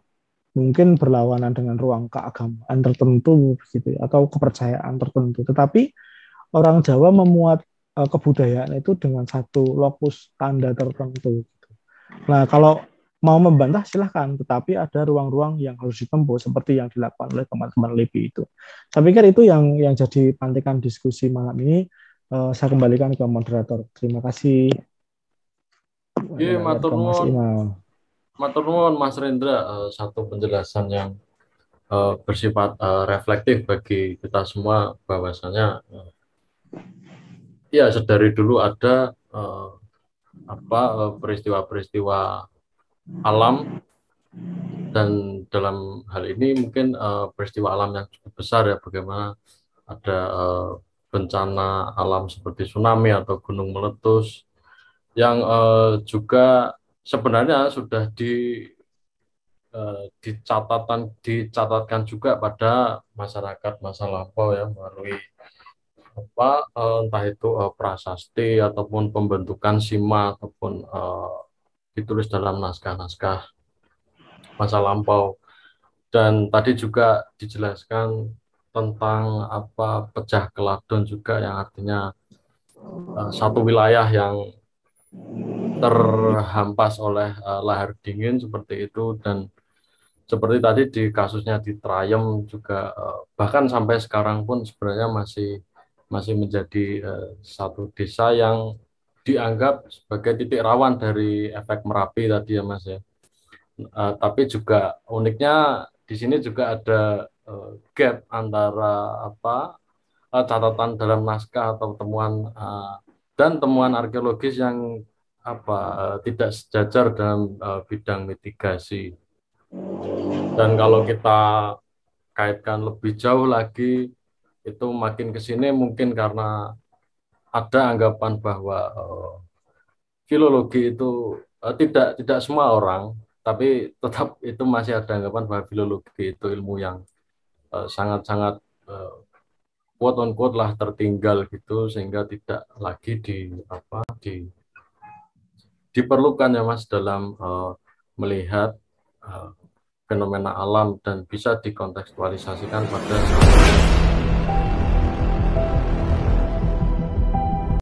mungkin berlawanan dengan ruang keagamaan tertentu gitu ya, atau kepercayaan tertentu tetapi orang Jawa memuat uh, kebudayaan itu dengan satu lokus tanda tertentu gitu. nah kalau mau membantah silahkan, tetapi ada ruang-ruang yang harus ditempuh seperti yang dilakukan oleh teman-teman LIPI itu. Saya pikir itu yang yang jadi pantikan diskusi malam ini. Uh, saya kembalikan ke moderator. Terima kasih. Iya, matur nuwun. Matur nuwun Mas Rendra uh, satu penjelasan yang uh, bersifat uh, reflektif bagi kita semua bahwasanya uh, ya sedari dulu ada uh, apa peristiwa-peristiwa alam dan dalam hal ini mungkin uh, peristiwa alam yang cukup besar ya bagaimana ada uh, bencana alam seperti tsunami atau gunung meletus yang uh, juga sebenarnya sudah di uh, dicatatan dicatatkan juga pada masyarakat masa lampau ya melalui apa uh, entah itu uh, prasasti ataupun pembentukan sima ataupun uh, ditulis dalam naskah-naskah masa lampau. Dan tadi juga dijelaskan tentang apa pecah keladon juga yang artinya uh, satu wilayah yang terhampas oleh uh, lahar dingin seperti itu dan seperti tadi di kasusnya di Trayem juga uh, bahkan sampai sekarang pun sebenarnya masih masih menjadi uh, satu desa yang dianggap sebagai titik rawan dari efek Merapi tadi ya Mas ya. Uh, tapi juga uniknya di sini juga ada uh, gap antara apa uh, catatan dalam naskah atau temuan uh, dan temuan arkeologis yang apa uh, tidak sejajar dalam uh, bidang mitigasi. Dan kalau kita kaitkan lebih jauh lagi itu makin ke sini mungkin karena ada anggapan bahwa uh, filologi itu uh, tidak tidak semua orang, tapi tetap itu masih ada anggapan bahwa filologi itu ilmu yang sangat-sangat uh, quote on quote lah tertinggal gitu sehingga tidak lagi di apa di diperlukan ya mas dalam uh, melihat uh, fenomena alam dan bisa dikontekstualisasikan pada